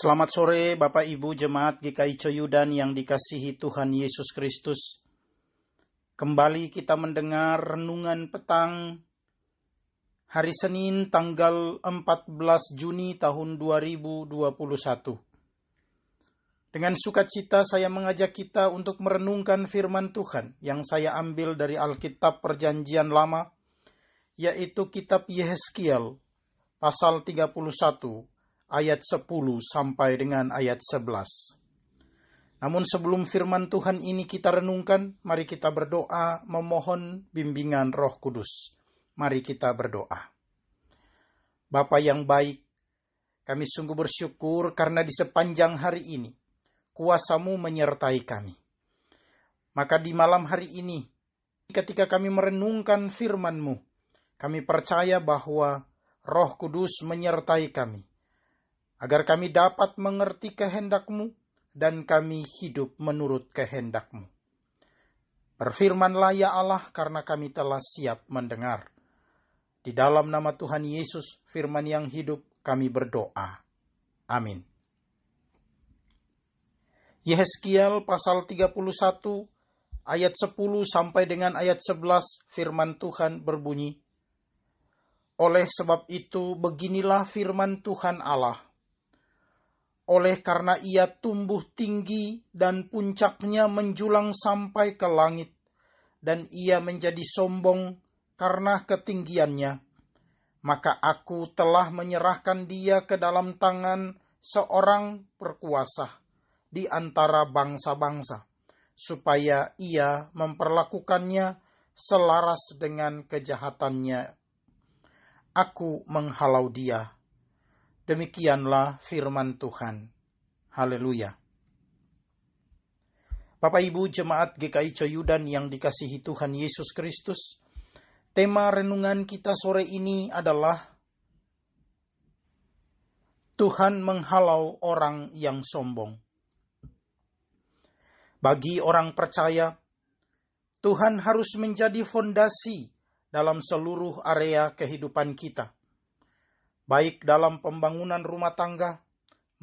Selamat sore Bapak Ibu Jemaat GKI Coyudan yang dikasihi Tuhan Yesus Kristus. Kembali kita mendengar renungan petang hari Senin tanggal 14 Juni tahun 2021. Dengan sukacita saya mengajak kita untuk merenungkan firman Tuhan yang saya ambil dari Alkitab Perjanjian Lama, yaitu kitab Yehezkiel pasal 31 ayat 10 sampai dengan ayat 11. Namun sebelum firman Tuhan ini kita renungkan, mari kita berdoa memohon bimbingan Roh Kudus. Mari kita berdoa. Bapa yang baik, kami sungguh bersyukur karena di sepanjang hari ini kuasamu menyertai kami. Maka di malam hari ini, ketika kami merenungkan firman-Mu, kami percaya bahwa Roh Kudus menyertai kami agar kami dapat mengerti kehendak-Mu dan kami hidup menurut kehendak-Mu. Berfirmanlah ya Allah karena kami telah siap mendengar. Di dalam nama Tuhan Yesus, firman yang hidup, kami berdoa. Amin. Yehezkiel pasal 31 ayat 10 sampai dengan ayat 11 firman Tuhan berbunyi, Oleh sebab itu beginilah firman Tuhan Allah oleh karena ia tumbuh tinggi dan puncaknya menjulang sampai ke langit, dan ia menjadi sombong karena ketinggiannya, maka aku telah menyerahkan dia ke dalam tangan seorang perkuasa di antara bangsa-bangsa, supaya ia memperlakukannya selaras dengan kejahatannya. Aku menghalau dia Demikianlah firman Tuhan. Haleluya. Bapak Ibu jemaat GKI Coyudan yang dikasihi Tuhan Yesus Kristus, tema renungan kita sore ini adalah Tuhan menghalau orang yang sombong. Bagi orang percaya, Tuhan harus menjadi fondasi dalam seluruh area kehidupan kita baik dalam pembangunan rumah tangga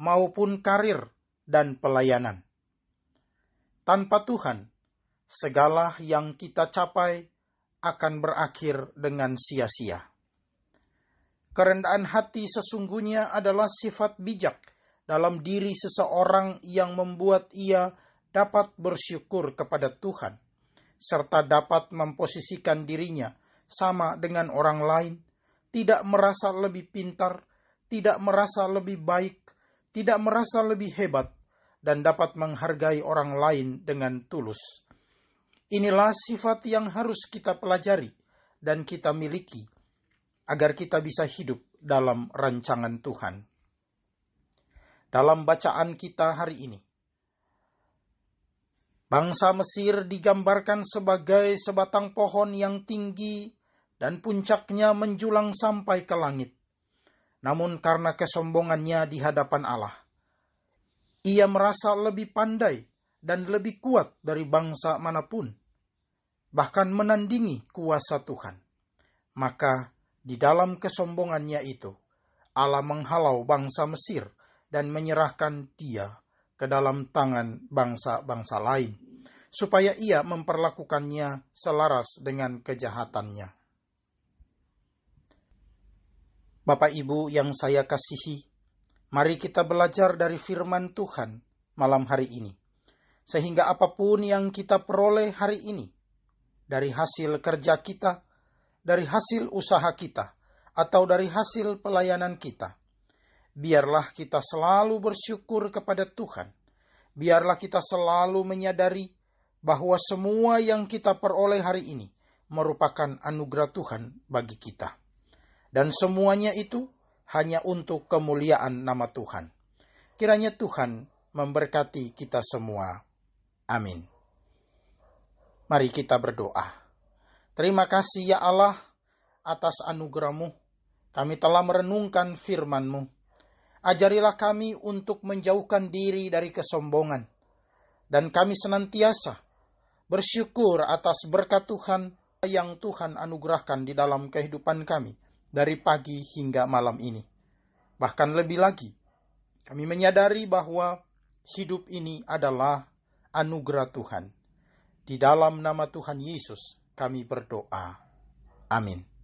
maupun karir dan pelayanan. Tanpa Tuhan, segala yang kita capai akan berakhir dengan sia-sia. Kerendahan hati sesungguhnya adalah sifat bijak dalam diri seseorang yang membuat ia dapat bersyukur kepada Tuhan, serta dapat memposisikan dirinya sama dengan orang lain tidak merasa lebih pintar, tidak merasa lebih baik, tidak merasa lebih hebat, dan dapat menghargai orang lain dengan tulus. Inilah sifat yang harus kita pelajari dan kita miliki agar kita bisa hidup dalam rancangan Tuhan. Dalam bacaan kita hari ini, bangsa Mesir digambarkan sebagai sebatang pohon yang tinggi dan puncaknya menjulang sampai ke langit. Namun karena kesombongannya di hadapan Allah, ia merasa lebih pandai dan lebih kuat dari bangsa mana pun, bahkan menandingi kuasa Tuhan. Maka di dalam kesombongannya itu, Allah menghalau bangsa Mesir dan menyerahkan dia ke dalam tangan bangsa-bangsa lain, supaya ia memperlakukannya selaras dengan kejahatannya. Bapak Ibu yang saya kasihi, mari kita belajar dari firman Tuhan malam hari ini. Sehingga apa pun yang kita peroleh hari ini, dari hasil kerja kita, dari hasil usaha kita, atau dari hasil pelayanan kita, biarlah kita selalu bersyukur kepada Tuhan. Biarlah kita selalu menyadari bahwa semua yang kita peroleh hari ini merupakan anugerah Tuhan bagi kita dan semuanya itu hanya untuk kemuliaan nama Tuhan. Kiranya Tuhan memberkati kita semua. Amin. Mari kita berdoa. Terima kasih ya Allah atas anugerahmu. Kami telah merenungkan firman-Mu. Ajarilah kami untuk menjauhkan diri dari kesombongan. Dan kami senantiasa bersyukur atas berkat Tuhan yang Tuhan anugerahkan di dalam kehidupan kami dari pagi hingga malam ini. Bahkan lebih lagi, Kami menyadari bahwa hidup ini adalah anugerah Tuhan. Di dalam nama Tuhan Yesus kami berdoa. Amin.